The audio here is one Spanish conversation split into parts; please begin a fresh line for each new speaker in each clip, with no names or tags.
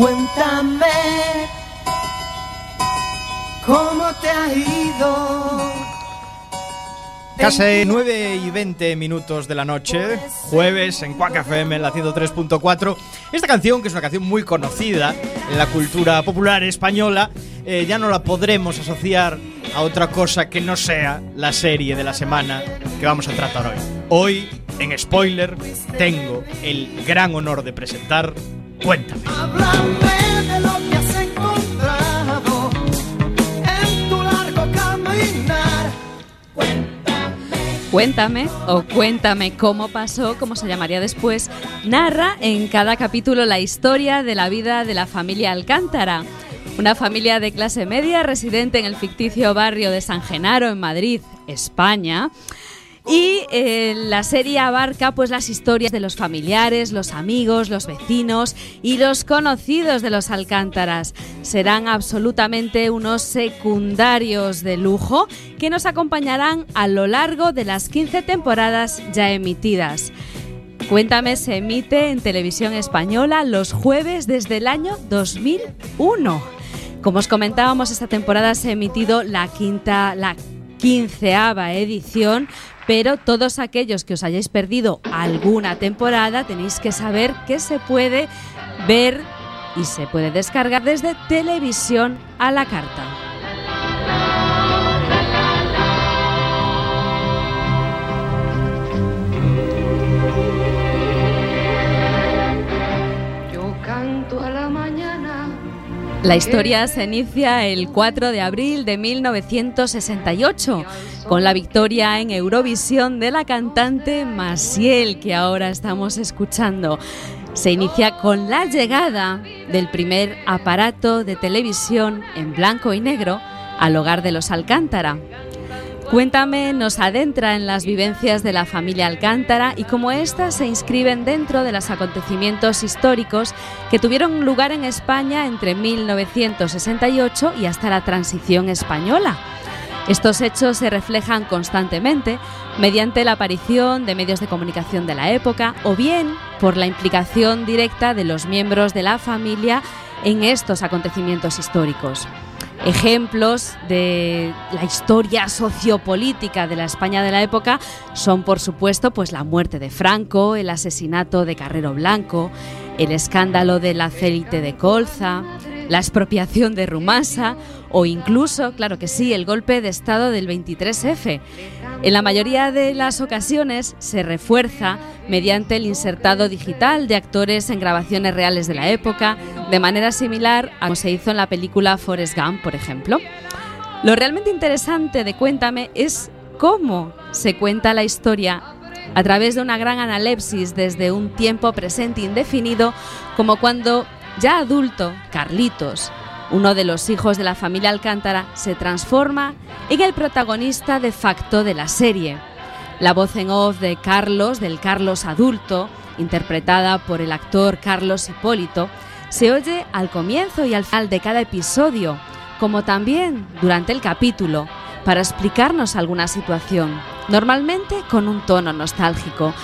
Cuéntame cómo te ha ido.
Casi 9 y 20 minutos de la noche, jueves en Quack FM, la 103.4. Esta canción, que es una canción muy conocida en la cultura popular española, eh, ya no la podremos asociar a otra cosa que no sea la serie de la semana que vamos a tratar hoy. Hoy, en spoiler, tengo el gran honor de presentar Cuéntame.
Háblame de lo que has encontrado en tu largo caminar.
Cuéntame o cuéntame cómo pasó, como se llamaría después, narra en cada capítulo la historia de la vida de la familia Alcántara. Una familia de clase media residente en el ficticio barrio de San Genaro, en Madrid, España. Y eh, la serie abarca pues las historias de los familiares, los amigos, los vecinos y los conocidos de los Alcántaras. Serán absolutamente unos secundarios de lujo que nos acompañarán a lo largo de las 15 temporadas ya emitidas. Cuéntame se emite en televisión española los jueves desde el año 2001. Como os comentábamos, esta temporada se ha emitido la quinta, la quinceava edición, pero todos aquellos que os hayáis perdido alguna temporada tenéis que saber que se puede ver y se puede descargar desde televisión a la carta.
Yo canto a la mañana.
La historia se inicia el 4 de abril de 1968 con la victoria en Eurovisión de la cantante Maciel que ahora estamos escuchando. Se inicia con la llegada del primer aparato de televisión en blanco y negro al hogar de los Alcántara. Cuéntame nos adentra en las vivencias de la familia Alcántara y cómo éstas se inscriben dentro de los acontecimientos históricos que tuvieron lugar en España entre 1968 y hasta la transición española. Estos hechos se reflejan constantemente mediante la aparición de medios de comunicación de la época o bien por la implicación directa de los miembros de la familia en estos acontecimientos históricos. Ejemplos de la historia sociopolítica de la España de la época son, por supuesto, pues la muerte de Franco, el asesinato de Carrero Blanco, el escándalo del aceite de colza, la expropiación de Rumasa o incluso, claro que sí, el golpe de Estado del 23F. En la mayoría de las ocasiones se refuerza mediante el insertado digital de actores en grabaciones reales de la época, de manera similar a como se hizo en la película Forrest Gump, por ejemplo. Lo realmente interesante de Cuéntame es cómo se cuenta la historia a través de una gran analepsis desde un tiempo presente indefinido, como cuando ya adulto, Carlitos, uno de los hijos de la familia Alcántara, se transforma en el protagonista de facto de la serie. La voz en off de Carlos, del Carlos adulto, interpretada por el actor Carlos Hipólito, se oye al comienzo y al final de cada episodio, como también durante el capítulo, para explicarnos alguna situación, normalmente con un tono nostálgico.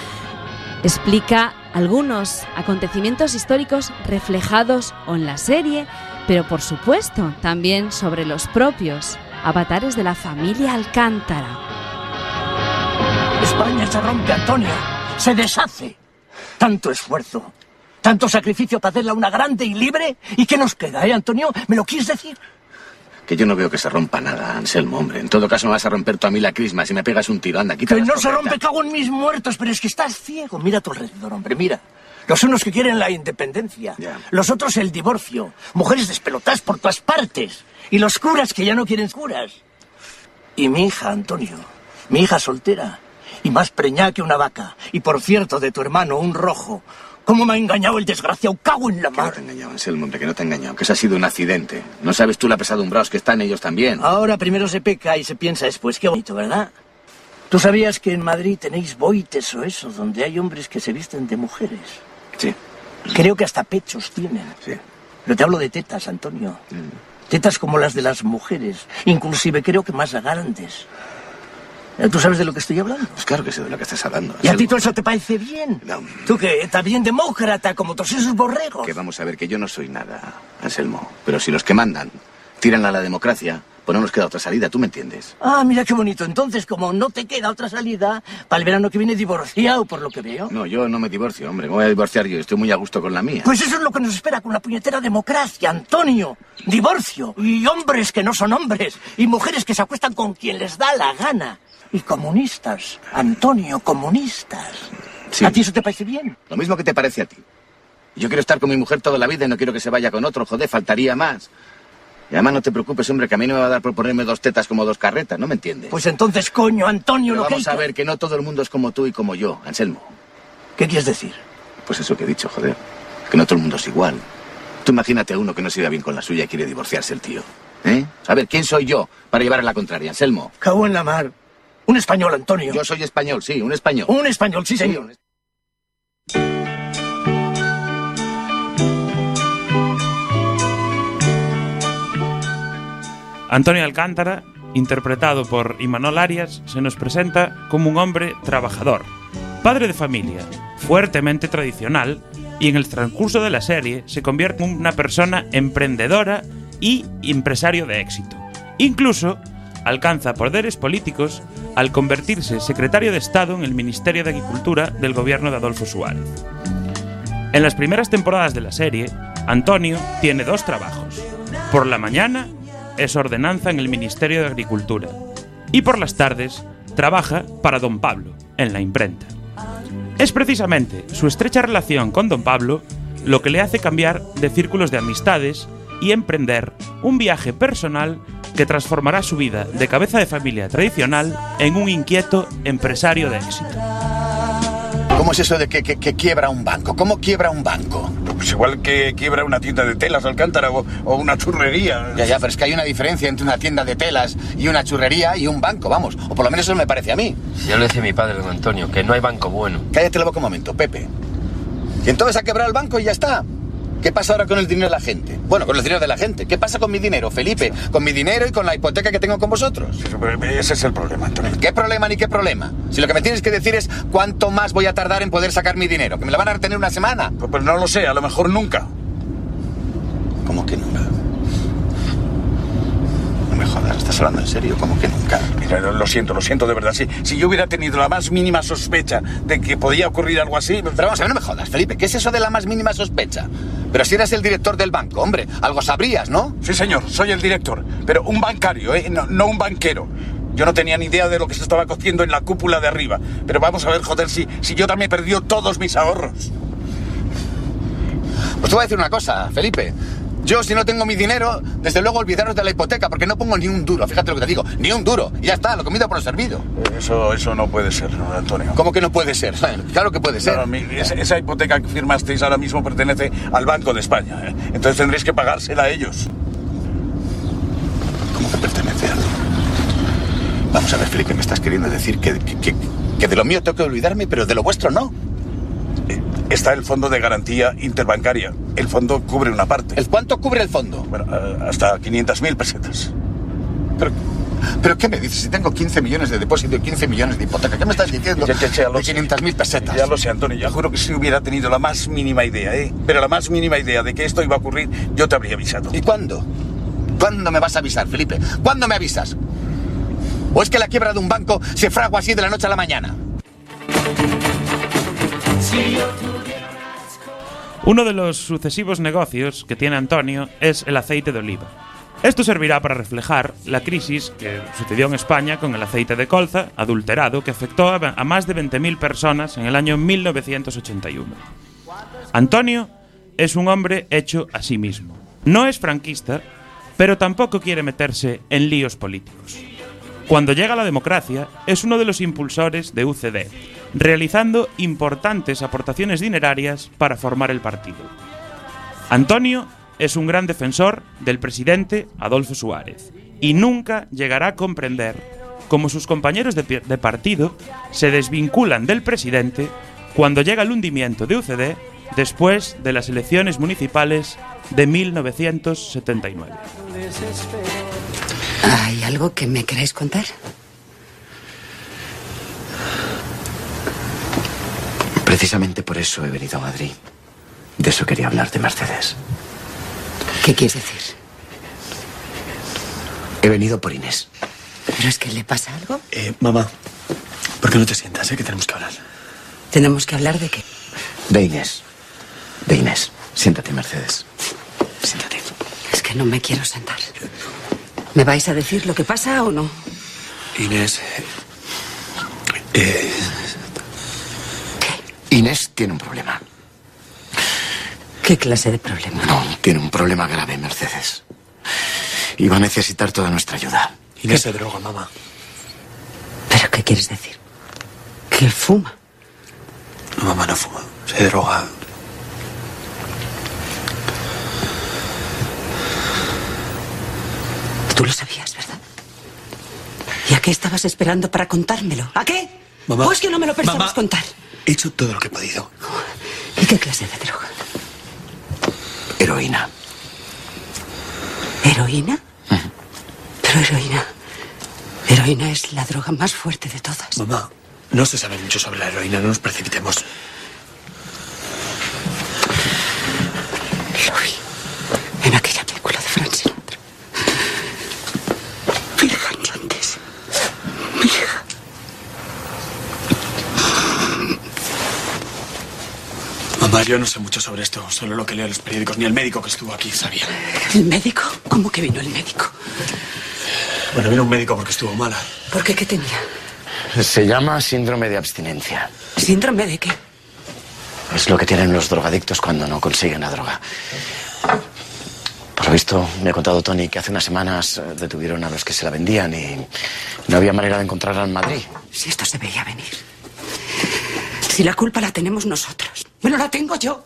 Explica algunos acontecimientos históricos reflejados en la serie, pero por supuesto también sobre los propios avatares de la familia Alcántara.
España se rompe, Antonio. Se deshace. Tanto esfuerzo, tanto sacrificio para hacerla una grande y libre. ¿Y qué nos queda, eh, Antonio? ¿Me lo quieres decir?
Que yo no veo que se rompa nada, Anselmo, hombre. En todo caso me vas a romper tú a mí la crisma si me pegas un tiro. Anda, quita
Que
la
no se rompe, cago en mis muertos, pero es que estás ciego. Mira a tu alrededor, hombre, mira. Los unos que quieren la independencia,
Ya.
los otros el divorcio, mujeres despelotadas por todas partes, y los curas que ya no quieren curas. Y mi hija, Antonio, mi hija soltera, y más preñada que una vaca, y por cierto, de tu hermano, un rojo. ¿Cómo me ha engañado el desgraciado? Cago en la
Que no te
mar.
he engañado, Anselmo, hombre, que no te he engañado. Que eso ha sido un accidente. No sabes tú la pesadumbrados que están ellos también.
Ahora primero se peca y se piensa después. Qué bonito, ¿verdad? ¿Tú sabías que en Madrid tenéis boites o eso, donde hay hombres que se visten de mujeres?
Sí,
Creo que hasta pechos tienen.
sí.
Pero te hablo de tetas, Antonio. Tetas como las de las mujeres. Inclusive creo que más grandes. Eh, ¿Tú sabes de lo que estoy hablando?
Pues claro que sé de lo que estás hablando.
¿Y a ti todo eso te parece bien?
No.
¿Tú que estás bien demócrata como todos esos borregos?
Que vamos a ver, que yo no soy nada, Anselmo. Pero si los que mandan tiran a la democracia, pues no nos queda otra salida, ¿tú me entiendes?
Ah, mira qué bonito. Entonces, como no te queda otra salida, para el verano que viene divorciado, por lo que veo.
No, yo no me divorcio, hombre. Me voy a divorciar yo. Estoy muy a gusto con la mía.
Pues eso es lo que nos espera con la puñetera democracia, Antonio. Divorcio. Y hombres que no son hombres. Y mujeres que se acuestan con quien les da la gana. Y comunistas, Antonio, comunistas.
Sí.
¿A ti eso te parece bien?
Lo mismo que te parece a ti. Yo quiero estar con mi mujer toda la vida y no quiero que se vaya con otro, joder, faltaría más. Y además no te preocupes, hombre, que a mí no me va a dar por ponerme dos tetas como dos carretas, ¿no me entiendes?
Pues entonces, coño, Antonio,
Pero
lo que
vamos
hay
a
que-
ver que no todo el mundo es como tú y como yo, Anselmo.
¿Qué quieres decir?
Pues eso que he dicho, joder. Que no todo el mundo es igual. Tú imagínate a uno que no se iba bien con la suya y quiere divorciarse el tío. ¿Eh? A ver, ¿quién soy yo para llevar a la contraria, Anselmo?
Cago en la mar. Un español, Antonio.
Yo soy español, sí, un español.
Un español, sí,
Sí,
señor.
un
Antonio Alcántara, interpretado por Imanol Arias, se nos presenta como un hombre trabajador, padre de familia, fuertemente tradicional, y en el transcurso de la serie se convierte en una persona emprendedora y empresario de éxito. Incluso alcanza poderes políticos al convertirse secretario de Estado en el Ministerio de Agricultura del gobierno de Adolfo Suárez. En las primeras temporadas de la serie, Antonio tiene dos trabajos. Por la mañana es ordenanza en el Ministerio de Agricultura y por las tardes trabaja para don Pablo en la imprenta. Es precisamente su estrecha relación con don Pablo lo que le hace cambiar de círculos de amistades y emprender un viaje personal que transformará su vida de cabeza de familia tradicional en un inquieto empresario de éxito.
¿Cómo es eso de que, que- que quiebra un banco? ¿Cómo quiebra un banco?
Pues igual que quiebra una tienda de telas Alcántara o, o una churrería.
Ya, ya, pero es que hay una diferencia entre una tienda de telas y una churrería y un banco, vamos. O por lo menos eso me parece a mí.
Ya lo decía mi padre, don Antonio, que no hay banco bueno.
Cállate la boca un momento, Pepe. Y entonces ha quebrado el banco y ya está. ¿Qué pasa ahora con el dinero de la gente? Bueno, con el dinero de la gente. ¿Qué pasa con mi dinero, Felipe? Con mi dinero y con la hipoteca que tengo con vosotros.
Ese es el problema, Antonio.
¿Qué problema ni qué problema? Si lo que me tienes que decir es cuánto más voy a tardar en poder sacar mi dinero, que me la van a retener una semana.
Pues, pues no lo sé, a lo mejor nunca.
¿Cómo que nunca? No me jodas, ¿estás hablando en serio? ¿Cómo que nunca?
Mira, lo lo siento, lo siento de verdad. Si, si yo hubiera tenido la más mínima sospecha de que podía ocurrir algo así...
Pero vamos a ver, no me jodas, Felipe. ¿Qué es eso de la más mínima sospecha? Pero si eras el director del banco, hombre, algo sabrías, ¿no?
Sí, señor, soy el director, pero un bancario, ¿eh? no, no un banquero. Yo no tenía ni idea de lo que se estaba cociendo en la cúpula de arriba. Pero vamos a ver, joder, si, si yo también perdió todos mis ahorros.
Pues te voy a decir una cosa, Felipe. Yo, si no tengo mi dinero, desde luego olvidaros de la hipoteca, porque no pongo ni un duro. Fíjate lo que te digo, ni un duro. Y ya está, lo comido por lo servido.
Eso, eso no puede ser, ¿no, Antonio?
¿Cómo que no puede ser? Claro que puede ser.
Mi- esa, esa hipoteca que firmasteis ahora mismo pertenece al Banco de España. ¿eh? Entonces tendréis que pagársela a ellos.
¿Cómo que pertenece a Vamos a ver, Felipe, me estás queriendo decir que, que- que- que de lo mío tengo que olvidarme, pero de lo vuestro no.
Eh, Está el Fondo de Garantía Interbancaria. El fondo cubre una parte.
¿El cuánto cubre el fondo?
Bueno, eh, hasta 500.000 pesetas.
Pero, ¿Pero qué me dices? Si tengo 15 millones de depósito y 15 millones de hipoteca, ¿qué me estás diciendo?
Ya, ya, ya lo
de
sé.
500.000 pesetas.
Ya lo sé, Antonio. Ya juro que si hubiera tenido la más mínima idea, ¿eh? Pero la más mínima idea de que esto iba a ocurrir, yo te habría avisado.
¿Y cuándo? ¿Cuándo me vas a avisar, Felipe? ¿Cuándo me avisas? ¿O es que la quiebra de un banco se fragua así de la noche a la mañana?
Uno de los sucesivos negocios que tiene Antonio es el aceite de oliva. Esto servirá para reflejar la crisis que sucedió en España con el aceite de colza adulterado que afectó a más de 20.000 personas en el año 1981. Antonio es un hombre hecho a sí mismo. No es franquista, pero tampoco quiere meterse en líos políticos. Cuando llega la democracia, es uno de los impulsores de UCD, realizando importantes aportaciones dinerarias para formar el partido. Antonio es un gran defensor del presidente Adolfo Suárez y nunca llegará a comprender cómo sus compañeros de, de partido se desvinculan del presidente cuando llega el hundimiento de UCD después de las elecciones municipales de 1979.
¿Hay algo que me queráis contar? Precisamente por eso he venido a Madrid. De eso quería hablarte, Mercedes.
¿Qué quieres decir?
He venido por Inés.
¿Pero es que le pasa algo?
Eh, mamá, ¿por qué no te sientas? Eh? Que tenemos que hablar.
¿Tenemos que hablar de qué?
De Inés. De Inés. Siéntate, Mercedes. Siéntate.
Es que no me quiero sentar. ¿Me vais a decir lo que pasa o no?
Inés. Eh,
Inés tiene un problema.
¿Qué clase de problema?
No, tiene un problema grave, Mercedes. Y va a necesitar toda nuestra ayuda.
Inés se droga, mamá.
¿Pero qué quieres decir? ¿Que fuma?
No, mamá no fuma. Se droga.
Tú lo sabías, ¿verdad? ¿Y a qué estabas esperando para contármelo? ¿A qué?
Mamá.
Pues que no me lo pensabas
Mamá.
contar.
He hecho todo lo que he podido.
¿Y qué clase de droga?
Heroína.
¿Heroína? Pero heroína. Heroína es la droga más fuerte de todas.
Mamá, no se sabe mucho sobre la heroína. No nos precipitemos.
Lo vi en aquella película de Frank Sinatra. Virgen Santísima. Mi hija.
Mamá, yo no sé mucho sobre esto. Solo lo que leo en los periódicos. Ni el médico que estuvo aquí sabía.
¿El médico? ¿Cómo que vino el médico?
Bueno, vino un médico porque estuvo mala.
¿Por qué? ¿Qué tenía?
Se llama síndrome de abstinencia.
¿Síndrome de qué?
Es lo que tienen los drogadictos cuando no consiguen la droga. Por lo visto, me ha contado Tony que hace unas semanas eh, detuvieron a los que se la vendían y no había manera de encontrarla en Madrid.
Si esto se veía venir. Si la culpa la tenemos nosotros. Bueno, la tengo yo.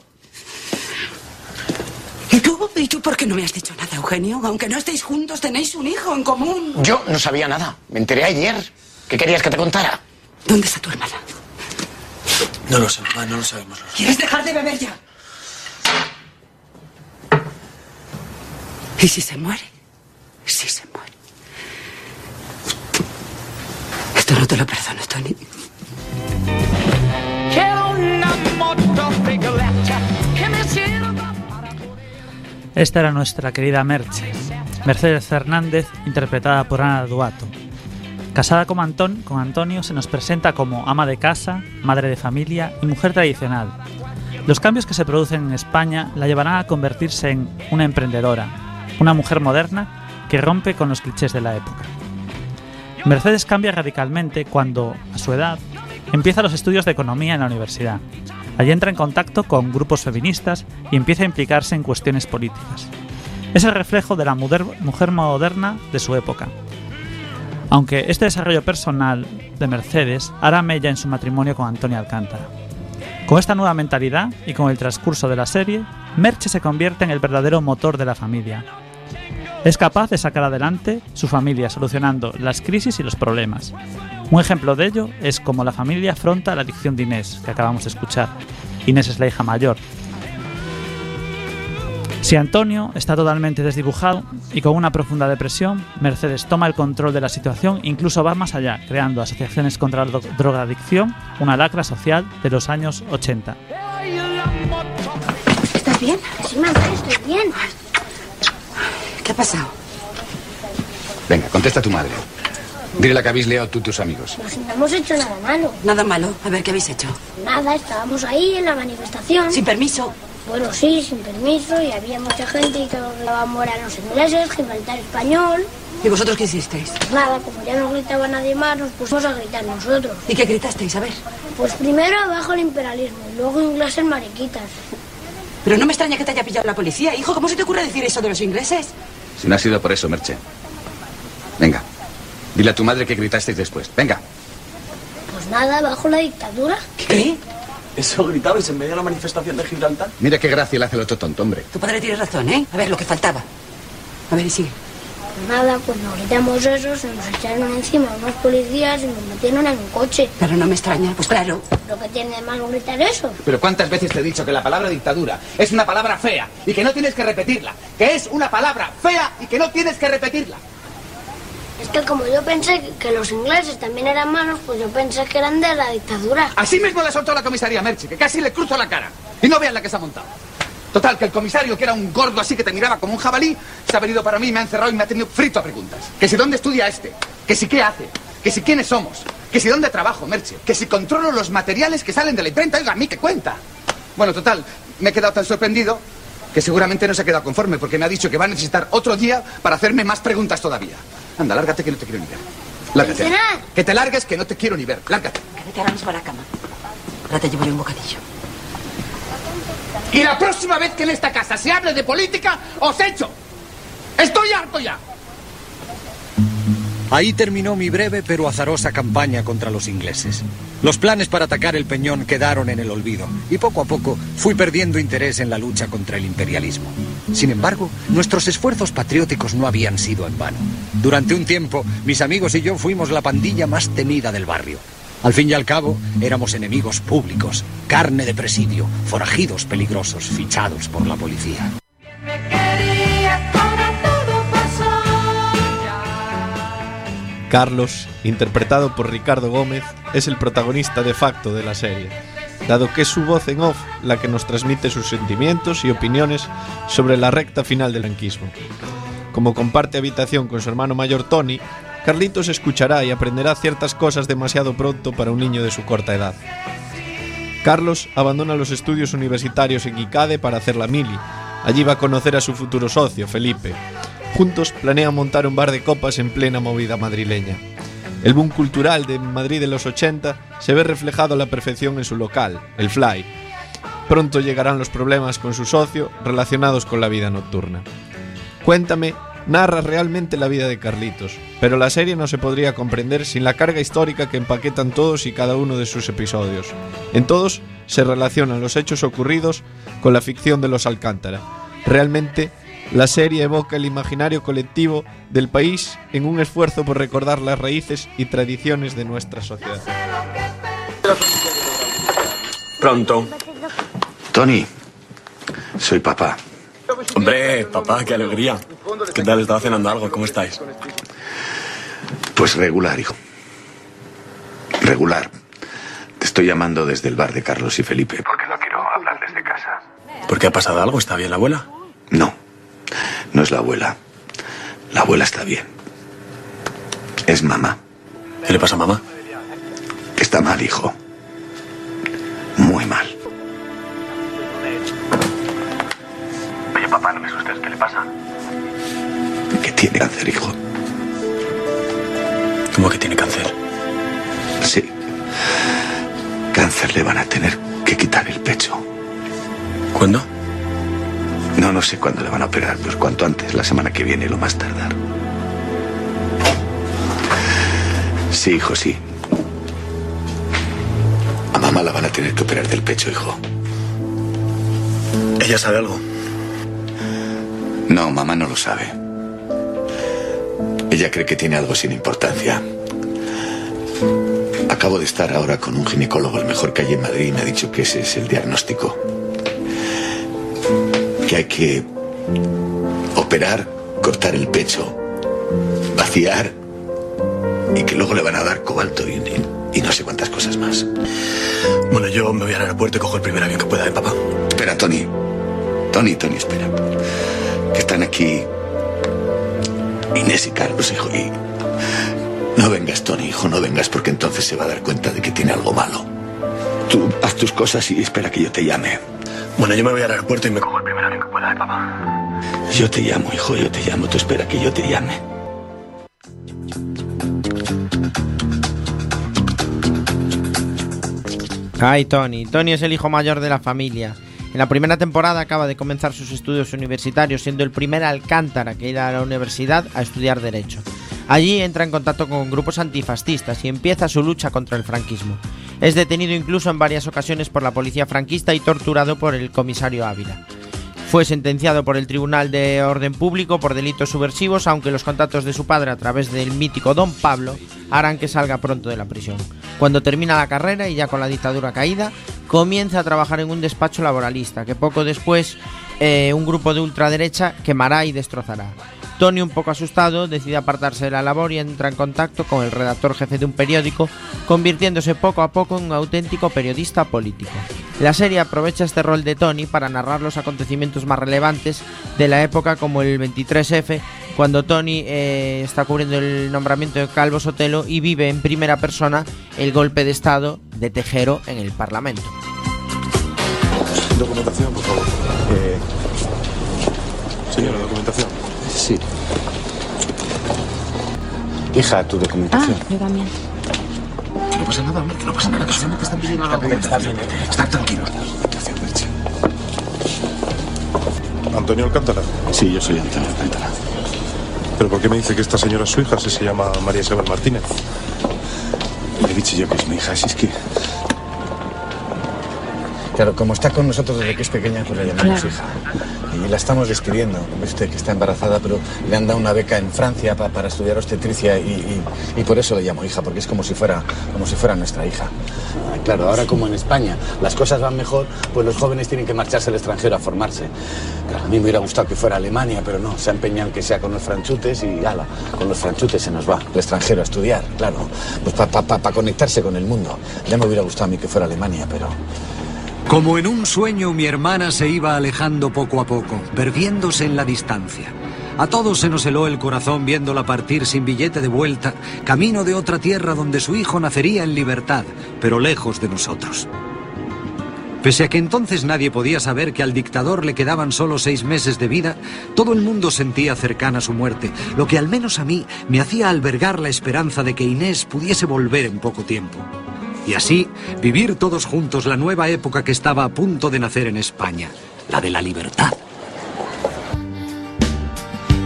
¿Y tú? ¿Y tú por qué no me has dicho nada, Eugenio? Aunque no estéis juntos, tenéis un hijo en común.
Yo no sabía nada. Me enteré ayer. ¿Qué querías que te contara?
¿Dónde está tu hermana?
No lo sé, mamá. No lo sabemos.
¿Quieres dejar de beber ya? ¿Y si se muere? Si se muere. Esto no te lo perdono, Tony.
Esta era nuestra querida Merche, Mercedes Fernández, interpretada por Ana Duato. Casada con, Antón, con Antonio, se nos presenta como ama de casa, madre de familia y mujer tradicional. Los cambios que se producen en España la llevarán a convertirse en una emprendedora, una mujer moderna que rompe con los clichés de la época. Mercedes cambia radicalmente cuando, a su edad, empieza los estudios de economía en la universidad. Allí entra en contacto con grupos feministas y empieza a implicarse en cuestiones políticas. Es el reflejo de la mujer moderna de su época. Aunque este desarrollo personal de Mercedes hará mella en su matrimonio con Antonio Alcántara. Con esta nueva mentalidad y con el transcurso de la serie, Merche se convierte en el verdadero motor de la familia. Es capaz de sacar adelante su familia solucionando las crisis y los problemas. Un ejemplo de ello es como la familia afronta la adicción de Inés, que acabamos de escuchar. Inés es la hija mayor. Si Antonio está totalmente desdibujado y con una profunda depresión, Mercedes toma el control de la situación e incluso va más allá, creando asociaciones contra la dro- drogadicción, una lacra social de los años 80.
¿Estás bien?
Sí, mamá, estoy bien.
¿Qué ha pasado?
Venga, contesta a tu madre. Dile la que habéis liado tú y tus amigos.
Pues no hemos hecho nada malo.
Nada malo. A ver, ¿qué habéis hecho?
Nada, estábamos ahí en la manifestación.
Sin permiso.
Bueno, sí, sin permiso, y había mucha gente y todos hablaban a los ingleses, Gibraltar español.
¿Y vosotros qué hicisteis?
Pues nada, como ya no gritaba nadie más, nos pusimos a gritar nosotros.
¿Y qué gritasteis? A ver.
Pues primero abajo el imperialismo, y luego ingleses mariquitas.
Pero no me extraña que te haya pillado la policía. Hijo, ¿cómo se te ocurre decir eso de los ingleses?
Si no ha sido por eso, Merche. Venga. Dile a tu madre que gritasteis después. Venga.
Pues nada, bajo la dictadura.
¿Qué?
¿Eso gritabais en medio de la manifestación de Gibraltar?
Mira qué gracia le hace el otro tonto, hombre.
Tu padre tiene razón, ¿eh? A ver, lo que faltaba. A ver, y sigue.
Pues nada, nos gritamos eso, se nos echaron encima unos policías y nos metieron en un coche.
Pero no me extraña. Pues claro.
Lo que tiene de malo gritar eso.
Pero ¿cuántas veces te he dicho que la palabra dictadura es una palabra fea y que no tienes que repetirla? Que es una palabra fea y que no tienes que repetirla.
Es que como yo pensé que los ingleses también eran malos, pues yo pensé que eran de la dictadura.
Así mismo le soltó la comisaría Merche, que casi le cruzo la cara. Y no vean la que se ha montado. Total, que el comisario, que era un gordo así que te miraba como un jabalí, se ha venido para mí, me ha encerrado y me ha tenido frito a preguntas. Que si dónde estudia este, que si qué hace, que si quiénes somos, que si dónde trabajo, Merche, que si controlo los materiales que salen de la imprenta, oiga, a mí qué cuenta. Bueno, total, me he quedado tan sorprendido que seguramente no se ha quedado conforme porque me ha dicho que va a necesitar otro día para hacerme más preguntas todavía. Anda, lárgate que no te quiero ni ver. Lárgate.
Cenar.
Que te largues que no te quiero ni ver. Lárgate.
Vete ahora mismo a la cama. Ahora te llevo yo un bocadillo.
Y la próxima vez que en esta casa se hable de política, os echo. Estoy harto ya.
Ahí terminó mi breve pero azarosa campaña contra los ingleses. Los planes para atacar el Peñón quedaron en el olvido y poco a poco fui perdiendo interés en la lucha contra el imperialismo. Sin embargo, nuestros esfuerzos patrióticos no habían sido en vano. Durante un tiempo, mis amigos y yo fuimos la pandilla más temida del barrio. Al fin y al cabo, éramos enemigos públicos, carne de presidio, forajidos peligrosos fichados por la policía.
Carlos, interpretado por Ricardo Gómez, es el protagonista de facto de la serie, dado que es su voz en off la que nos transmite sus sentimientos y opiniones sobre la recta final del franquismo. Como comparte habitación con su hermano mayor Tony, Carlitos escuchará y aprenderá ciertas cosas demasiado pronto para un niño de su corta edad. Carlos abandona los estudios universitarios en ICADE para hacer la mili. Allí va a conocer a su futuro socio, Felipe. Juntos planean montar un bar de copas en plena movida madrileña. El boom cultural de Madrid de los 80 se ve reflejado a la perfección en su local, el Fly. Pronto llegarán los problemas con su socio relacionados con la vida nocturna. Cuéntame narra realmente la vida de Carlitos, pero la serie no se podría comprender sin la carga histórica que empaquetan todos y cada uno de sus episodios. En todos se relacionan los hechos ocurridos con la ficción de los Alcántara. Realmente, la serie evoca el imaginario colectivo del país en un esfuerzo por recordar las raíces y tradiciones de nuestra sociedad.
Pronto.
Tony, soy papá.
Hombre, papá, qué alegría. ¿Qué tal? Estaba cenando algo. ¿Cómo estáis?
Pues regular, hijo. Regular. Te estoy llamando desde el bar de Carlos y Felipe. Porque no quiero hablar desde casa.
¿Por qué ha pasado algo? ¿Está bien la abuela?
No, no es la abuela. La abuela está bien. Es mamá.
¿Qué le pasa a mamá?
Está mal, hijo. Muy mal.
Oye, papá, no me asustes. ¿Qué le pasa?
Que tiene cáncer, hijo.
¿Cómo que tiene cáncer?
Sí. Cáncer le van a tener que quitar el pecho.
¿Cuándo?
No, no sé cuándo le van a operar, pues cuanto antes, la semana que viene, lo más tardar. Sí, hijo, sí. A mamá la van a tener que operar del pecho, hijo.
¿Ella sabe algo?
No, mamá no lo sabe. Ella cree que tiene algo sin importancia. Acabo de estar ahora con un ginecólogo, el mejor que hay en Madrid, y me ha dicho que ese es el diagnóstico. Que hay que operar, cortar el pecho, vaciar y que luego le van a dar cobalto y, y- y no sé cuántas cosas más.
Bueno, yo me voy al aeropuerto y cojo el primer avión que pueda, ¿eh, papá?
Espera, Tony. Tony, Tony, espera. Que están aquí Inés y Carlos, hijo. Y no vengas, Tony, hijo, no vengas porque entonces se va a dar cuenta de que tiene algo malo. Tú haz tus cosas y espera que yo te llame.
Bueno, yo me voy al aeropuerto y me cojo ¿eh, papá?
Yo te llamo, hijo, yo te llamo. Tú espera que yo te llame.
Ay, Tony. Tony es el hijo mayor de la familia. En la primera temporada acaba de comenzar sus estudios universitarios, siendo el primer Alcántara que irá a la universidad a estudiar Derecho. Allí entra en contacto con grupos antifascistas y empieza su lucha contra el franquismo. Es detenido incluso en varias ocasiones por la policía franquista y torturado por el comisario Ávila. Fue sentenciado por el Tribunal de Orden Público por delitos subversivos, aunque los contactos de su padre a través del mítico Don Pablo harán que salga pronto de la prisión. Cuando termina la carrera y ya con la dictadura caída, comienza a trabajar en un despacho laboralista que poco después eh, un grupo de ultraderecha quemará y destrozará. Tony, un poco asustado, decide apartarse de la labor y entra en contacto con el redactor jefe de un periódico, convirtiéndose poco a poco en un auténtico periodista político. La serie aprovecha este rol de Tony para narrar los acontecimientos más relevantes de la época como el 23F, cuando Tony eh, está cubriendo el nombramiento de Calvo Sotelo y vive en primera persona el golpe de Estado de Tejero en el Parlamento.
Documentación, por favor. Eh, señora, documentación.
Sí. Hija, tu documentación.
yo también.
No pasa nada, hombre, que no pasa nada, que solamente están pidiendo la documentación. Está tranquilo.
Antonio Alcántara.
Sí, yo soy Antonio Alcántara.
¿Pero por qué me dice que esta señora es su hija si se llama María Isabel Martínez?
Le he dicho yo que es mi hija, si es que... Claro, como está con nosotros desde que es pequeña, pues la llamamos
Claro.
hija. Y la estamos despidiendo. Ve usted que está embarazada, pero le han dado una beca en Francia pa- para estudiar obstetricia y, y- y por eso le llamo hija, porque es como si fuera, como si fuera nuestra hija. Ah, Claro, ahora como en España las cosas van mejor, pues los jóvenes tienen que marcharse al extranjero a formarse. Claro, a mí me hubiera gustado que fuera Alemania, pero no, se ha empeñado en que sea con los franchutes y ala, con los franchutes se nos va al extranjero a estudiar, claro, pues para conectarse con el mundo. Ya me hubiera gustado a mí que fuera Alemania, pero...
Como en un sueño, mi hermana se iba alejando poco a poco, perdiéndose en la distancia. A todos se nos heló el corazón viéndola partir sin billete de vuelta, camino de otra tierra donde su hijo nacería en libertad, pero lejos de nosotros. Pese a que entonces nadie podía saber que al dictador le quedaban solo seis meses de vida, todo el mundo sentía cercana su muerte, lo que al menos a mí me hacía albergar la esperanza de que Inés pudiese volver en poco tiempo. Y así vivir todos juntos la nueva época que estaba a punto de nacer en España, la de la libertad.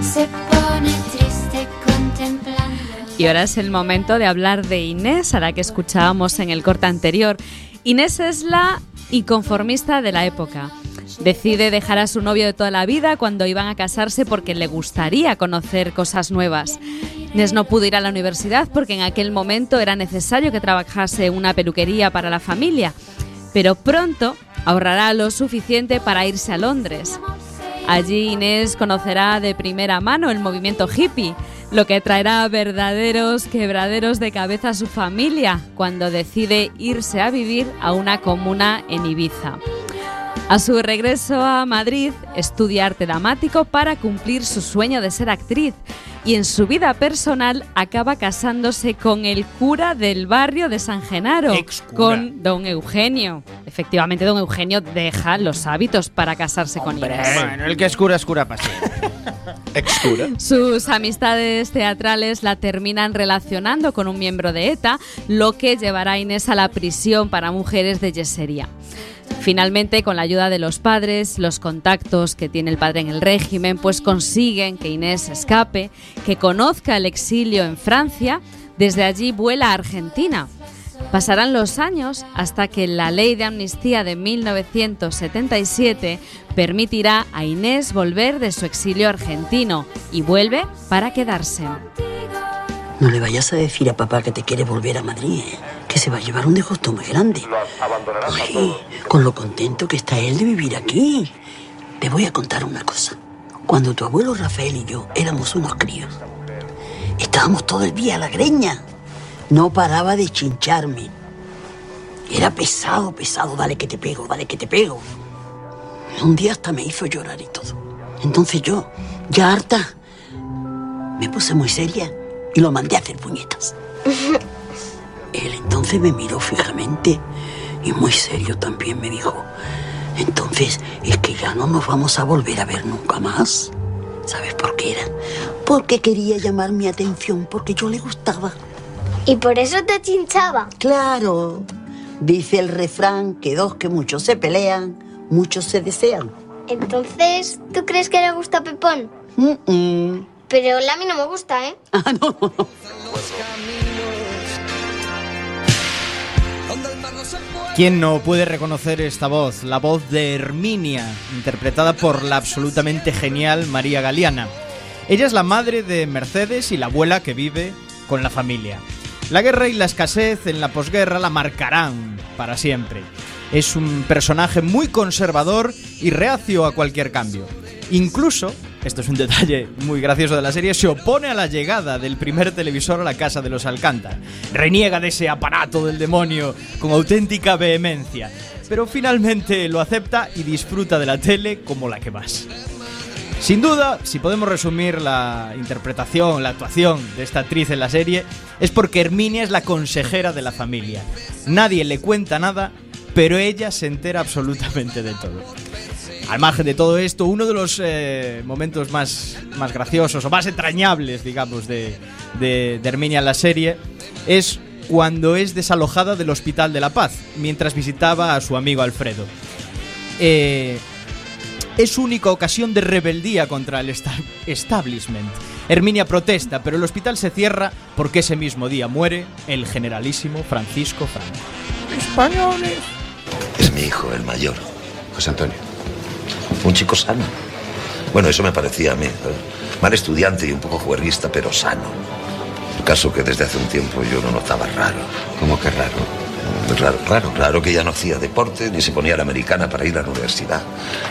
Se pone triste contemplando.
Y ahora es el momento de hablar de Inés, a la que escuchábamos en el corte anterior. Inés es la inconformista de la época. Decide dejar a su novio de toda la vida cuando iban a casarse porque le gustaría conocer cosas nuevas. Inés no pudo ir a la universidad porque en aquel momento era necesario que trabajase una peluquería para la familia, pero pronto ahorrará lo suficiente para irse a Londres. Allí Inés conocerá de primera mano el movimiento hippie, lo que traerá verdaderos quebraderos de cabeza a su familia cuando decide irse a vivir a una comuna en Ibiza. A su regreso a Madrid, estudia arte dramático para cumplir su sueño de ser actriz y en su vida personal acaba casándose con el cura del barrio de San Genaro, con don Eugenio. Efectivamente, don Eugenio deja los hábitos para casarse con Inés.
Bueno, el que es cura es cura para.
Sus amistades teatrales la terminan relacionando con un miembro de ETA, lo que llevará a Inés a la prisión para mujeres de yesería. Finalmente, con la ayuda de los padres, los contactos que tiene el padre en el régimen, pues consiguen que Inés escape, que conozca el exilio en Francia, desde allí vuela a Argentina. Pasarán los años hasta que la ley de amnistía de 1977 permitirá a Inés volver de su exilio argentino y vuelve para quedarse.
No le vayas a decir a papá que te quiere volver a Madrid, ¿eh? Que se va a llevar un disgusto muy grande. Ay, con lo contento que está él de vivir aquí. Te voy a contar una cosa. Cuando tu abuelo Rafael y yo éramos unos críos, estábamos todo el día a la greña. No paraba de chincharme. Era pesado, pesado, dale que te pego, dale que te pego. Un día hasta me hizo llorar y todo. Entonces yo, ya harta, me puse muy seria y lo mandé a hacer puñetas. Él entonces me miró fijamente y muy serio también me dijo, entonces es que ya no nos vamos a volver a ver nunca más. ¿Sabes por qué era? Porque quería llamar mi atención, porque yo le gustaba.
¿Y por eso te chinchaba?
Claro. Dice el refrán que dos que muchos se pelean, muchos se desean.
Entonces, ¿tú crees que le gusta Pepón?
Mm-mm.
Pero a mí no me gusta, ¿eh?
¿Quién no puede reconocer esta voz? La voz de Herminia, interpretada por la absolutamente genial María Galeana. Ella es la madre de Mercedes y la abuela que vive con la familia. La guerra y la escasez en la posguerra la marcarán para siempre. Es un personaje muy conservador y reacio a cualquier cambio. Incluso esto es un detalle muy gracioso de la serie, se opone a la llegada del primer televisor a la casa de los Alcántara. Reniega de ese aparato del demonio con auténtica vehemencia, pero finalmente lo acepta y disfruta de la tele como la que más. Sin duda, si podemos resumir la interpretación, la actuación de esta actriz en la serie, es porque Herminia es la consejera de la familia. Nadie le cuenta nada, pero ella se entera absolutamente de todo. Al margen de todo esto, uno de los eh, momentos más, más graciosos o más entrañables, digamos, de, de, de Herminia en la serie es cuando es desalojada del Hospital de la Paz, mientras visitaba a su amigo Alfredo. Eh, es su única ocasión de rebeldía contra el esta- establishment. Herminia protesta, pero el hospital se cierra porque ese mismo día muere el generalísimo Francisco Franco.
Españoles. Es mi hijo, el mayor, José Antonio. Un chico sano. Bueno, eso me parecía a mí. ¿sabes? Mal estudiante y un poco juerguista, pero sano. El caso que desde hace un tiempo yo lo notaba raro. ¿Cómo que raro? Raro, raro, raro que ya no hacía deporte ni se ponía la americana para ir a la universidad.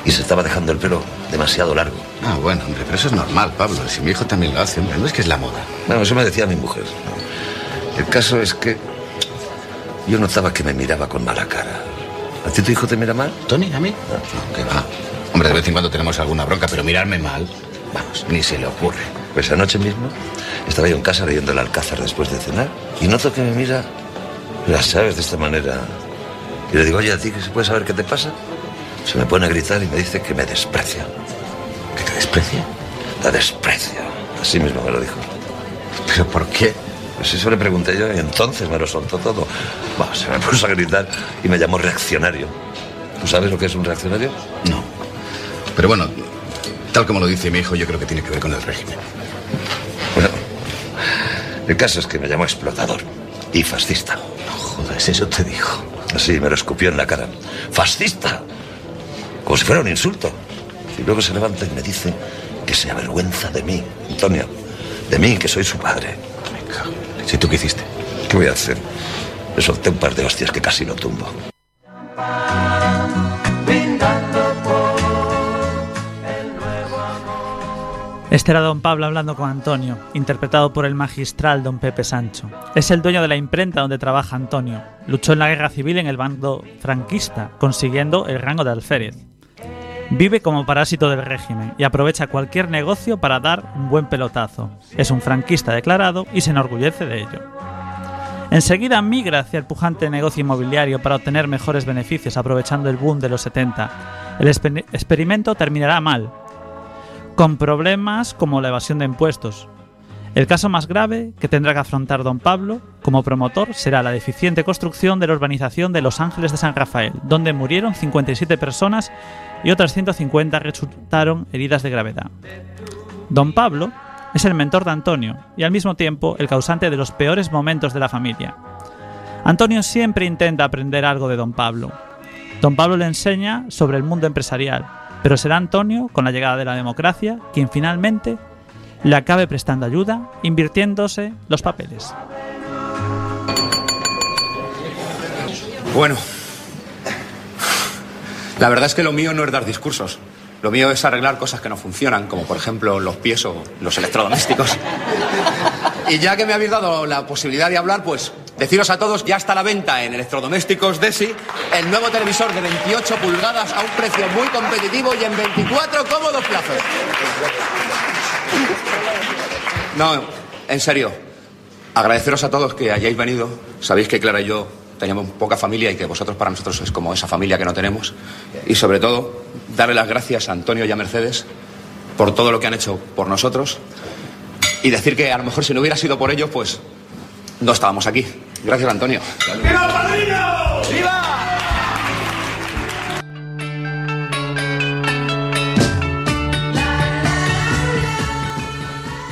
Y se estaba dejando el pelo demasiado largo.
Ah, bueno, hombre, pero eso es normal, Pablo. Si mi hijo también lo hace, hombre, no es que es la moda.
Bueno, eso me decía mi mujer. El caso es que yo notaba que me miraba con mala cara. ¿A ti tu hijo te mira mal?
¿Tony, a mí? No, que va. Hombre, de vez en cuando tenemos alguna bronca, pero mirarme mal, vamos, ni se le ocurre.
Pues anoche mismo estaba yo en casa leyendo el Alcázar después de cenar y noto que me mira, ya sabes, de esta manera. Y le digo, oye, ¿a ti se puede saber qué te pasa? Se me pone a gritar y me dice que me desprecia.
¿Que te desprecia?
La desprecio. Así mismo me lo dijo.
¿Pero por qué?
Pues eso le pregunté yo y entonces me lo soltó todo. Bah, se me puso a gritar y me llamó reaccionario. ¿Tú sabes lo que es un reaccionario?
No. Pero bueno, tal como lo dice mi hijo, yo creo que tiene que ver con el régimen.
Bueno, el caso es que me llamó explotador y fascista.
No jodas, eso te dijo.
Así me lo escupió en la cara. ¡Fascista! Como si fuera un insulto. Y luego se levanta y me dice que se avergüenza de mí, Antonio. De mí, que soy su padre.
Me cago. ¿Si tú qué hiciste?
¿Qué voy a hacer? Le solté un par de hostias que casi lo tumbo.
Este era don Pablo hablando con Antonio, interpretado por el magistral don Pepe Sancho. Es el dueño de la imprenta donde trabaja Antonio. Luchó en la guerra civil en el bando franquista, consiguiendo el rango de alférez. Vive como parásito del régimen y aprovecha cualquier negocio para dar un buen pelotazo. Es un franquista declarado y se enorgullece de ello. Enseguida migra hacia el pujante negocio inmobiliario para obtener mejores beneficios aprovechando el boom de los 70. El exper- experimento terminará mal, con problemas como la evasión de impuestos. El caso más grave que tendrá que afrontar don Pablo como promotor será la deficiente construcción de la urbanización de Los Ángeles de San Rafael, donde murieron 57 personas y otras 150 resultaron heridas de gravedad. Don Pablo es el mentor de Antonio y al mismo tiempo el causante de los peores momentos de la familia. Antonio siempre intenta aprender algo de don Pablo. Don Pablo le enseña sobre el mundo empresarial, pero será Antonio, con la llegada de la democracia, quien finalmente le acabe prestando ayuda, invirtiéndose los papeles.
Bueno, la verdad es que lo mío no es dar discursos. Lo mío es arreglar cosas que no funcionan, como por ejemplo los pies o los electrodomésticos. Y ya que me habéis dado la posibilidad de hablar, pues deciros a todos, ya está a la venta en Electrodomésticos Desi el nuevo televisor de 28 pulgadas a un precio muy competitivo y en 24 cómodos plazos. No, en serio, agradeceros a todos que hayáis venido. Sabéis que Clara y yo teníamos poca familia y que vosotros para nosotros es como esa familia que no tenemos. Y sobre todo, darle las gracias a Antonio y a Mercedes por todo lo que han hecho por nosotros. Y decir que a lo mejor si no hubiera sido por ellos, pues no estábamos aquí. Gracias, Antonio.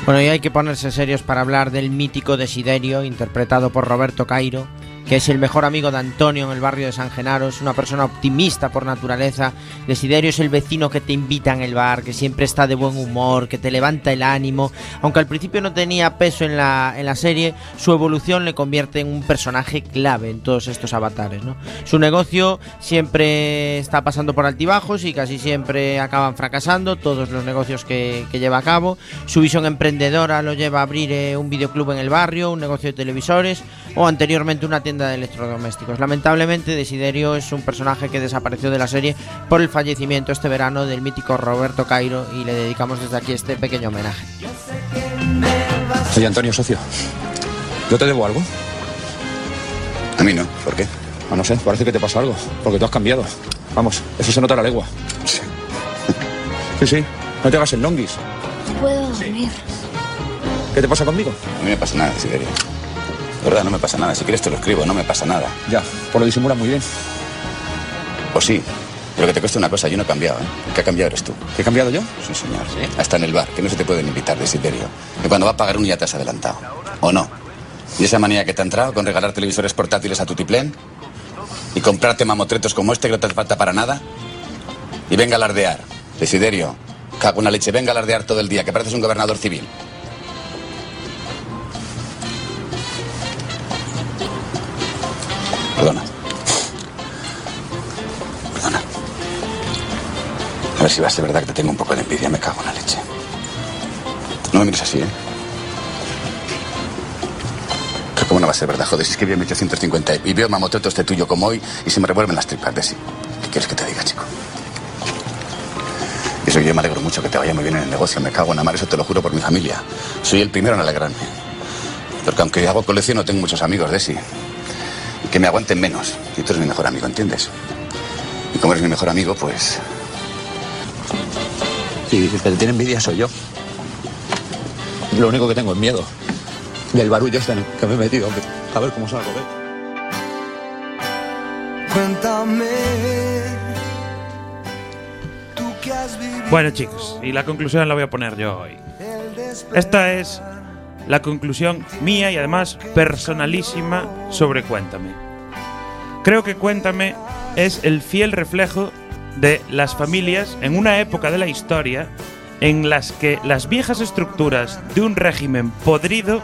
Bueno, y hay que ponerse serios para hablar del mítico Desiderio, interpretado por Roberto Cairo, que es el mejor amigo de Antonio en el barrio de San Genaro, es una persona optimista por naturaleza. Desiderio es el vecino que te invita en el bar, que siempre está de buen humor, que te levanta el ánimo. Aunque al principio no tenía peso en la, en la serie, su evolución le convierte en un personaje clave en todos estos avatares. Su negocio siempre está pasando por altibajos y casi siempre acaban fracasando todos los negocios que, que lleva a cabo. Su visión emprendedora lo lleva a abrir eh, un videoclub en el barrio, un negocio de televisores o anteriormente una tienda de electrodomésticos. Lamentablemente Desiderio es un personaje que desapareció de la serie por el fallecimiento este verano del mítico Roberto Cairo y le dedicamos desde aquí este pequeño homenaje.
Oye, Antonio, socio. ¿Yo te debo algo?
A mí no. ¿Por qué?
Ah, no sé, parece que te pasa algo. Porque tú has cambiado. Vamos, eso se nota a la legua. Sí. Sí, sí. No te hagas el longuis.
No puedo dormir.
¿Qué te pasa conmigo?
A mí no me pasa nada, Desiderio. De verdad, no me pasa nada. Si quieres te lo escribo, no me pasa nada.
Ya, pues lo disimula muy bien.
Pues sí, pero que te cueste una cosa, yo no he cambiado, ¿eh? El que ha cambiado eres tú.
¿Qué he cambiado yo?
Sí, señor. Hasta en el bar, que no se te pueden invitar, Desiderio. Que cuando va a pagar uno ya te has adelantado. ¿O no? ¿Y esa manía que te ha entrado con regalar televisores portátiles a tu tiplén? ¿Y comprarte mamotretos como este que no te hace falta para nada? Y venga a alardear. Desiderio, cago una leche, venga a alardear todo el día, que pareces un gobernador civil. Perdona. Perdona. A ver si va a ser verdad que te tengo un poco de envidia, me cago en la leche. No me mires así, ¿eh? Que ¿Cómo no va a ser verdad? Joder, si es que vi 1850 y veo mamotreto este tuyo como hoy y se me revuelven las tripas de sí. ¿Qué quieres que te diga, chico? Eso yo me alegro mucho que te vaya muy bien en el negocio. Me cago en la mar, eso te lo juro por mi familia. Soy el primero en alegrarme. Porque aunque hago colección no tengo muchos amigos, Desi. Y que me aguanten menos. Y tú eres mi mejor amigo, ¿entiendes? Y como eres mi mejor amigo, pues...
Sí, el que te tiene envidia soy yo. Lo único que tengo es miedo. Del barullo este que me he metido. A ver cómo salgo, ¿ves?
Cuéntame. Tú que has vivido.
Bueno, chicos, y la conclusión la voy a poner yo hoy. Esta es la conclusión mía y además personalísima sobre Cuéntame. Creo que Cuéntame es el fiel reflejo de las familias en una época de la historia en las que las viejas estructuras de un régimen podrido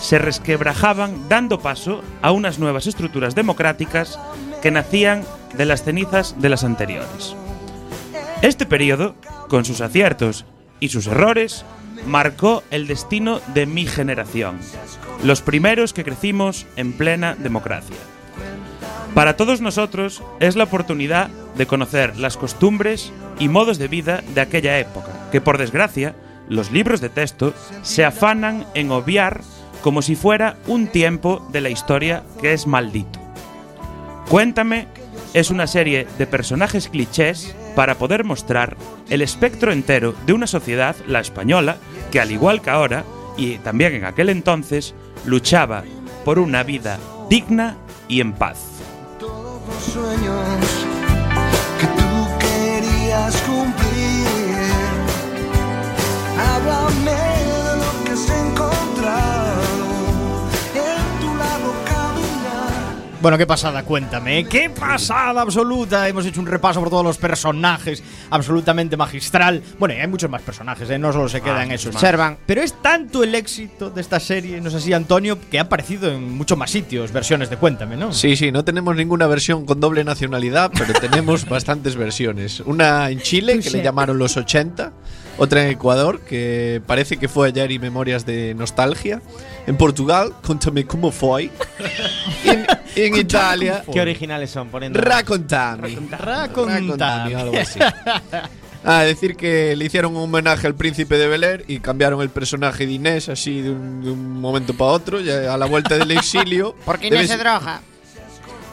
se resquebrajaban dando paso a unas nuevas estructuras democráticas que nacían de las cenizas de las anteriores. Este periodo, con sus aciertos y sus errores, marcó el destino de mi generación, los primeros que crecimos en plena democracia. Para todos nosotros es la oportunidad de conocer las costumbres y modos de vida de aquella época, que por desgracia los libros de texto se afanan en obviar como si fuera un tiempo de la historia que es maldito. Cuéntame es una serie de personajes clichés para poder mostrar el espectro entero de una sociedad, la española, que al igual que ahora, y también en aquel entonces, luchaba por una vida digna y en paz.
los sueños que tú querías cumplir. Háblame de lo que has encontrado
Bueno, qué pasada, cuéntame. ¿eh? Qué pasada absoluta. Hemos hecho un repaso por todos los personajes, absolutamente magistral. Bueno, y hay muchos más personajes, ¿eh? no solo se queda en esos.
Servan.
Pero es tanto el éxito de esta serie, no sé si Antonio, que ha aparecido en muchos más sitios, versiones de Cuéntame, ¿no?
Sí, sí, no tenemos ninguna versión con doble nacionalidad, pero tenemos bastantes versiones. Una en Chile, que le llamaron los 80, otra en Ecuador, que parece que fue ayer y memorias de nostalgia. En Portugal, Contame cómo fue. Y en, en Italia,
Qué originales son, poniendo.
Racontami.
Racontami.
algo así. Ah, decir que le hicieron un homenaje al príncipe de Bel Air y cambiaron el personaje de Inés así de un, de un momento para otro, ya a la vuelta del exilio.
Porque
debe
Inés se droga.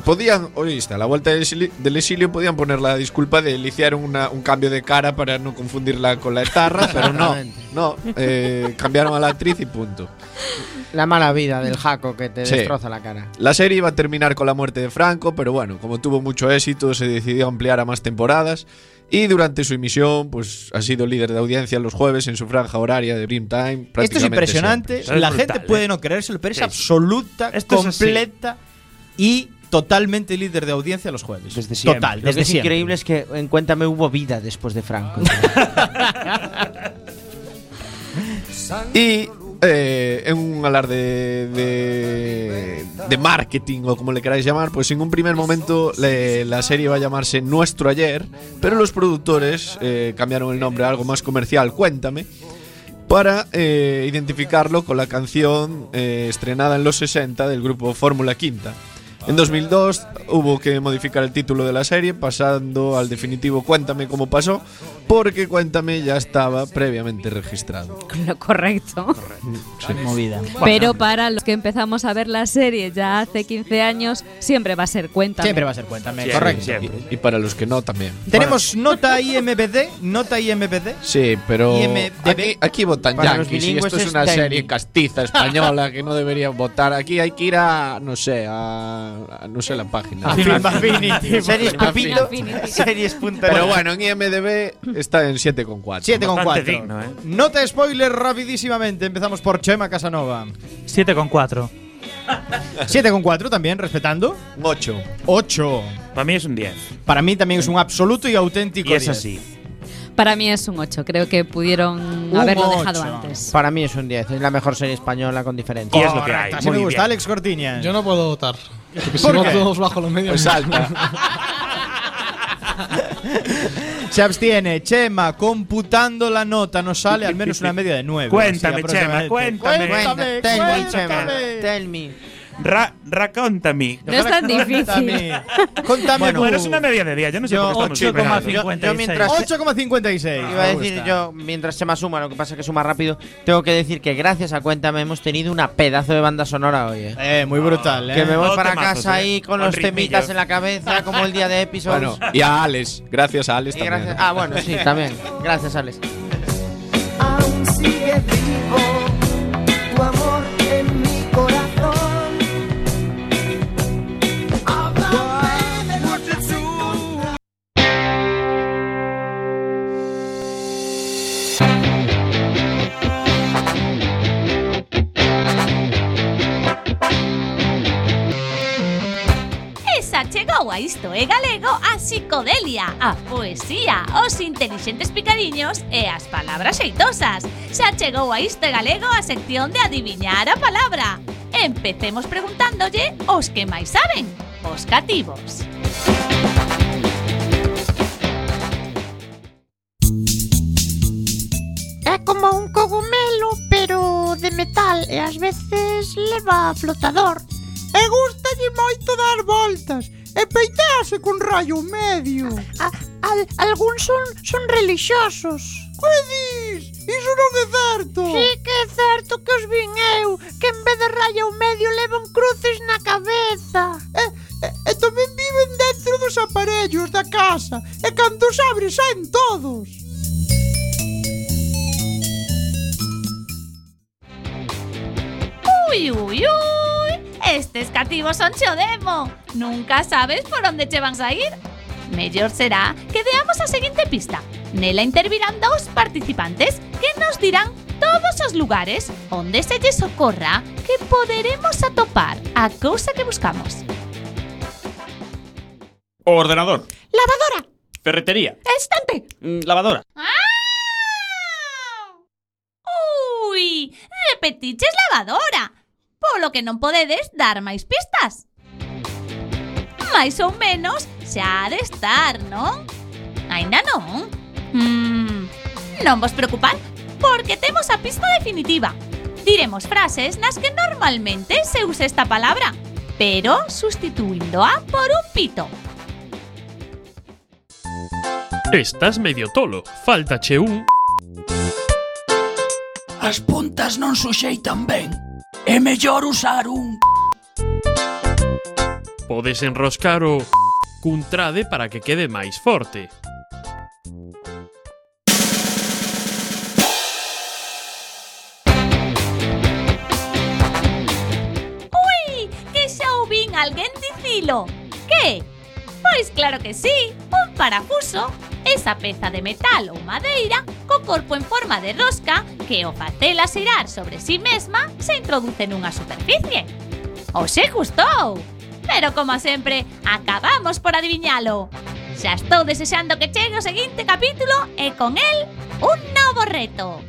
Podían, oíste, a la vuelta del exilio, podían poner la disculpa de una- un cambio de cara para no confundirla con la etarra, pero no, no, eh, cambiaron a la actriz y punto.
La mala vida del jaco que te
Sí.
destroza la cara.
La serie iba a terminar con la muerte de Franco, pero bueno, como tuvo mucho éxito, se decidió ampliar a más temporadas. Y durante su emisión, pues ha sido líder de audiencia los jueves en su franja horaria de Dream Time.
Esto es impresionante.
siempre.
la
Es
gente
brutal,
puede
¿eh?
no creérselo, pero es
Sí.
absoluta,
Esto es así.
completa y totalmente líder de audiencia los jueves.
Desde siempre.
Total,
Lo
desde
que es
siempre.
increíble es que en Cuéntame hubo vida después de Franco.
Y eh, en un alarde de, de marketing o como le queráis llamar, pues en un primer momento le- la serie va a llamarse Nuestro Ayer, pero los productores eh, cambiaron el nombre a algo más comercial, Cuéntame, para eh, identificarlo con la canción eh, estrenada en los 60 del grupo Fórmula Quinta. En 2002 hubo que modificar el título de la serie, pasando al definitivo Cuéntame cómo pasó, porque Cuéntame ya estaba previamente registrado.
Lo correcto.
movida.
Pero para los que empezamos a ver la serie ya hace 15 años, siempre va a ser Cuéntame.
Siempre va a ser Cuéntame,
Siempre,
correcto.
siempre. Y, y para los que no también.
Tenemos nota IMBD, nota IMBD.
Sí, pero
IMDb.
aquí, aquí votan yankees y esto es una serie castiza española que no deberían votar. Aquí hay que ir a, no sé, a, a- no sé la página.
A Film Affinity.
Series
Pepito.
Series
Pero bueno, en IMDB está en 7,4.
7,4. Nota spoiler rapidísimamente. Empezamos por Chema Casanova.
7,4.
7,4 también, respetando.
8.
8.
Para mí es un 10.
Para mí también es un absoluto y auténtico
Y es
10.
así.
Para mí es un 8. Creo que pudieron
Un
haberlo
ocho.
dejado antes.
Para mí es un 10, es la mejor serie española con diferencia.
Y es lo que hay.
Así me gusta,
bien.
Alex Cortiñas.
Yo no puedo votar. Porque si
¿Por
no, todos bajo los medios.
Pues salta.
Se abstiene. Chema, computando la nota, nos sale al menos una media de 9.
Cuéntame, Chema, cuéntame.
Cuéntame,
Tell me,
cuéntame.
Chema, tell me.
Ra racóntame.
No es tan difícil.
Contame
Bueno, pero es una media de día. Yo no sé
Yo
por qué estamos
8,56.
superando.
Yo mientras
8,56.
Iba a
Me
decir yo, mientras Chema suma, lo que pasa es que suma rápido, tengo que decir que gracias a Cuéntame hemos tenido una pedazo de banda sonora hoy. eh.
Eh, muy brutal, eh.
Que me voy para casa
eh.
ahí con
Con
los temitas en la cabeza, como el día de episodios.
Bueno, y a Alex. Gracias a Alex
Y
también.
gracias- ah, bueno, sí, también. Gracias, Alex.
Chegou a Isto é Galego a psicodelia, a poesía, os intelixentes picadiños e as palabras xeitosas. Xa chegou a Isto é Galego a sección de adiviñar a palabra. Empecemos preguntándolle os que máis saben, os cativos.
É como un cogumelo, pero de metal e ás veces leva flotador.
E gustalle moito dar voltas e peitease cun rayo medio.
A, a, al, algúns son, son relixiosos.
Que dis? Iso non é certo.
Si que é certo que os vin eu, que en vez de rayo medio levan cruces na cabeza.
E, e, e tamén viven dentro dos aparellos da casa, e cando os abres saen todos.
Ui, ui, ui. Estes cativos son xo demo. Nunca sabes por onde che van sair. Mellor será que deamos a seguinte pista. Nela intervirán dous participantes que nos dirán todos os lugares onde se lles ocorra que poderemos atopar a cousa que buscamos.
Ordenador.
Lavadora.
Ferretería.
Estante.
Mm, lavadora. ¡Ah!
Ui, repetiches lavadora polo que non podedes dar máis pistas. Mais ou menos xa ha de estar, non? Ainda non? Mm, non vos preocupar, porque temos a pista definitiva. Diremos frases nas que normalmente se usa esta palabra, pero sustituíndoa por un pito.
Estás medio tolo, faltache un...
As puntas non suxeitan ben é mellor usar un...
Podes enroscar o cun trade para que quede máis forte.
Ui, que xa ouvin alguén dicilo. Que? Pois claro que sí, un parafuso, esa peza de metal ou madeira corpo en forma de rosca que ao facela xirar sobre si sí mesma se introduce nunha superficie. O se gustou! Pero como sempre, acabamos por adiviñalo. Xa estou desexando que chegue o seguinte capítulo e con el un novo reto.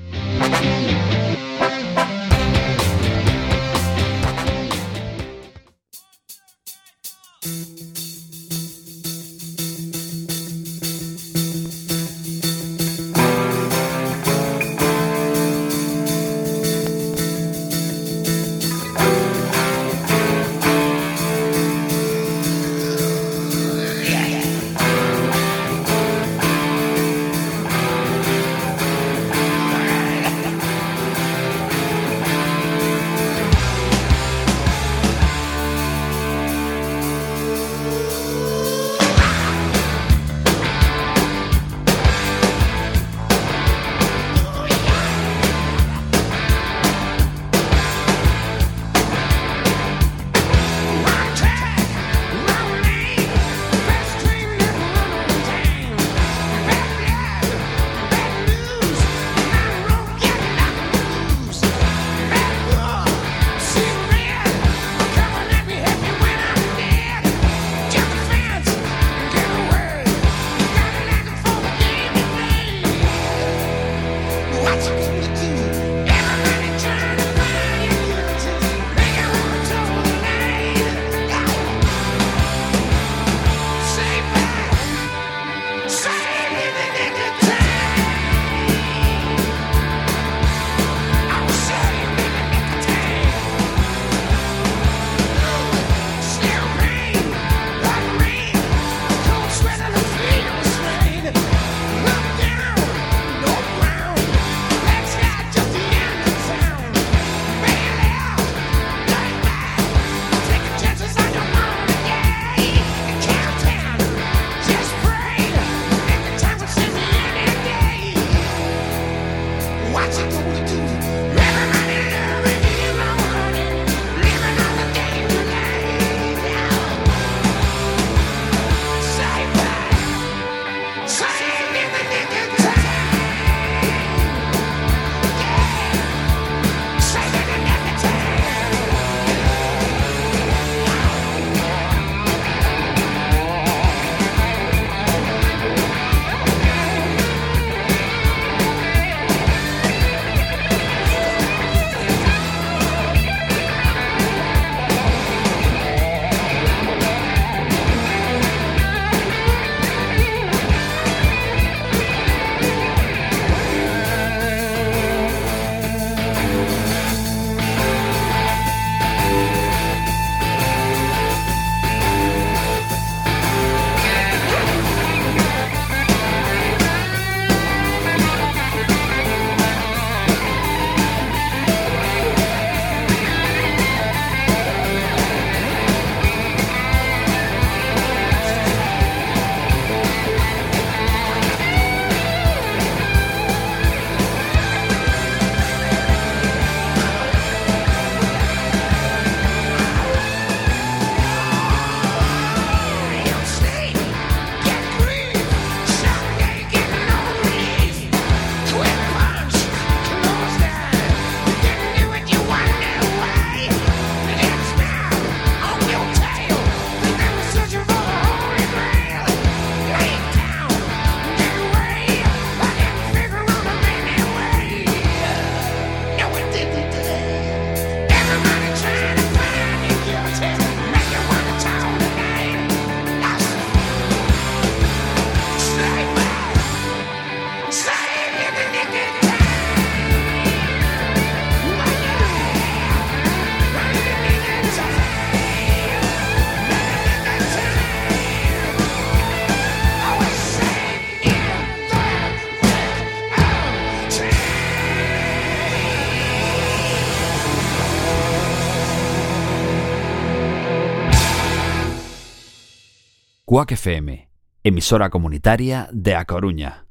CUAC FM, emisora comunitaria de A Coruña,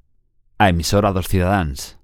a emisora dos cidadáns.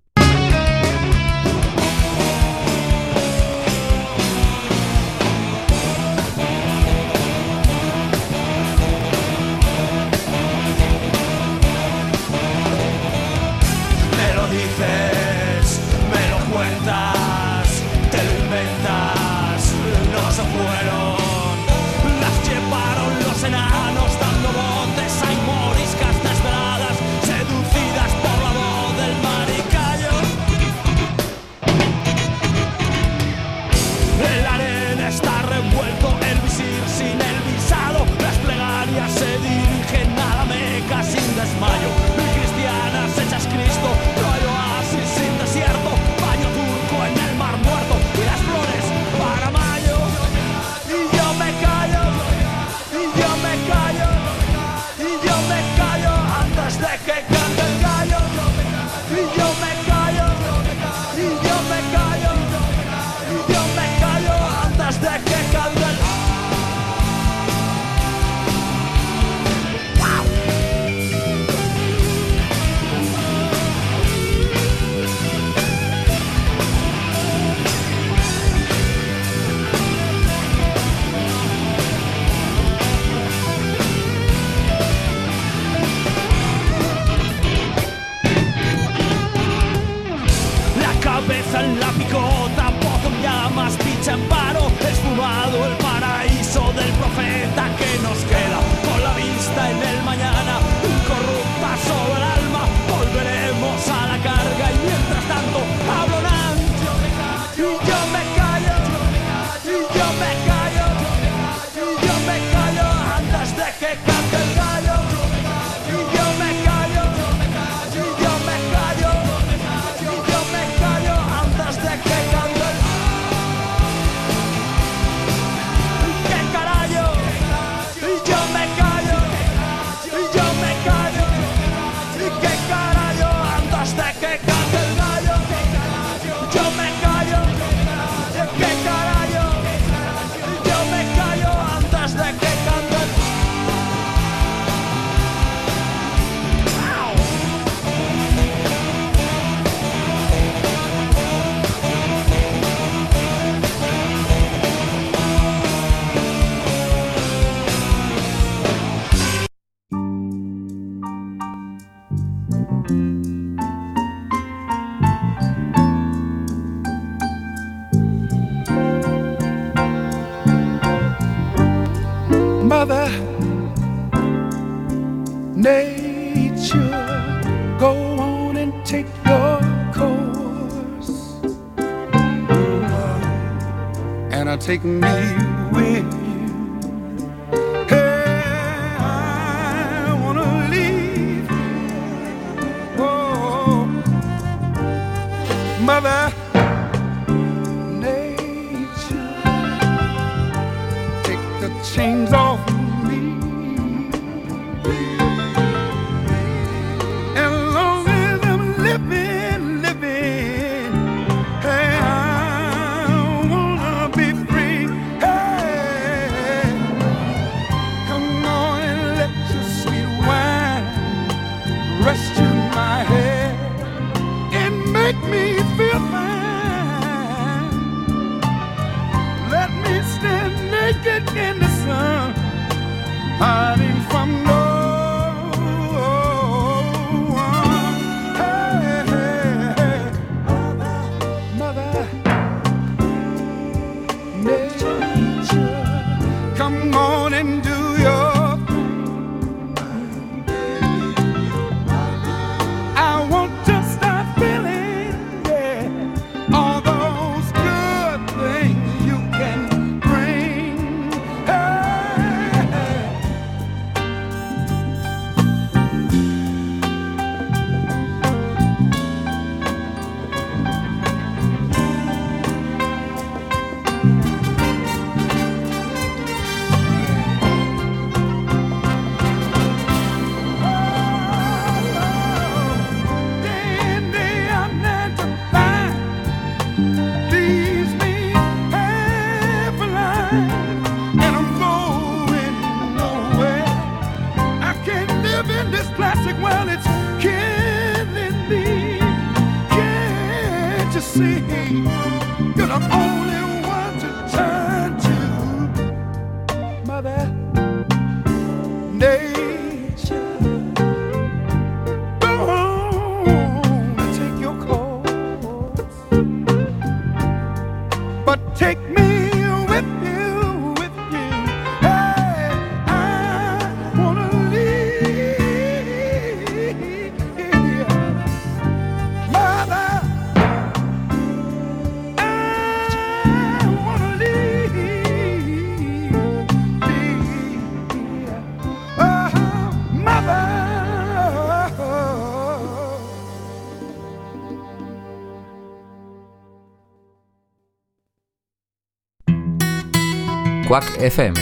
Quack FM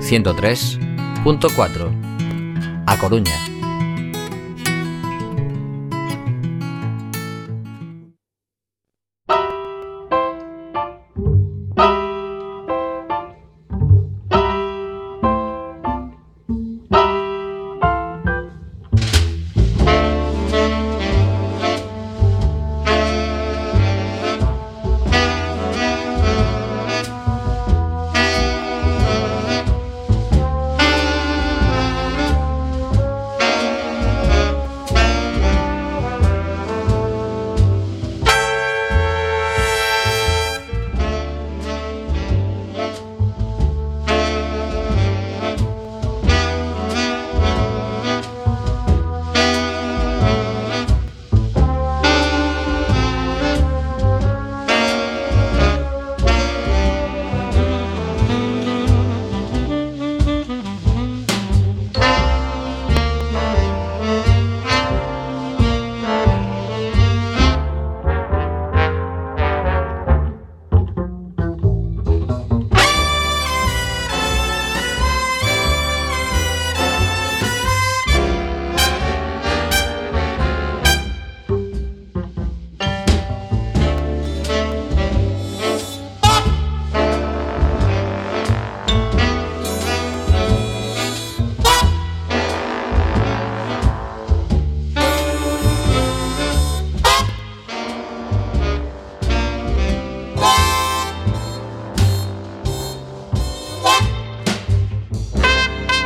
103.4 A Coruña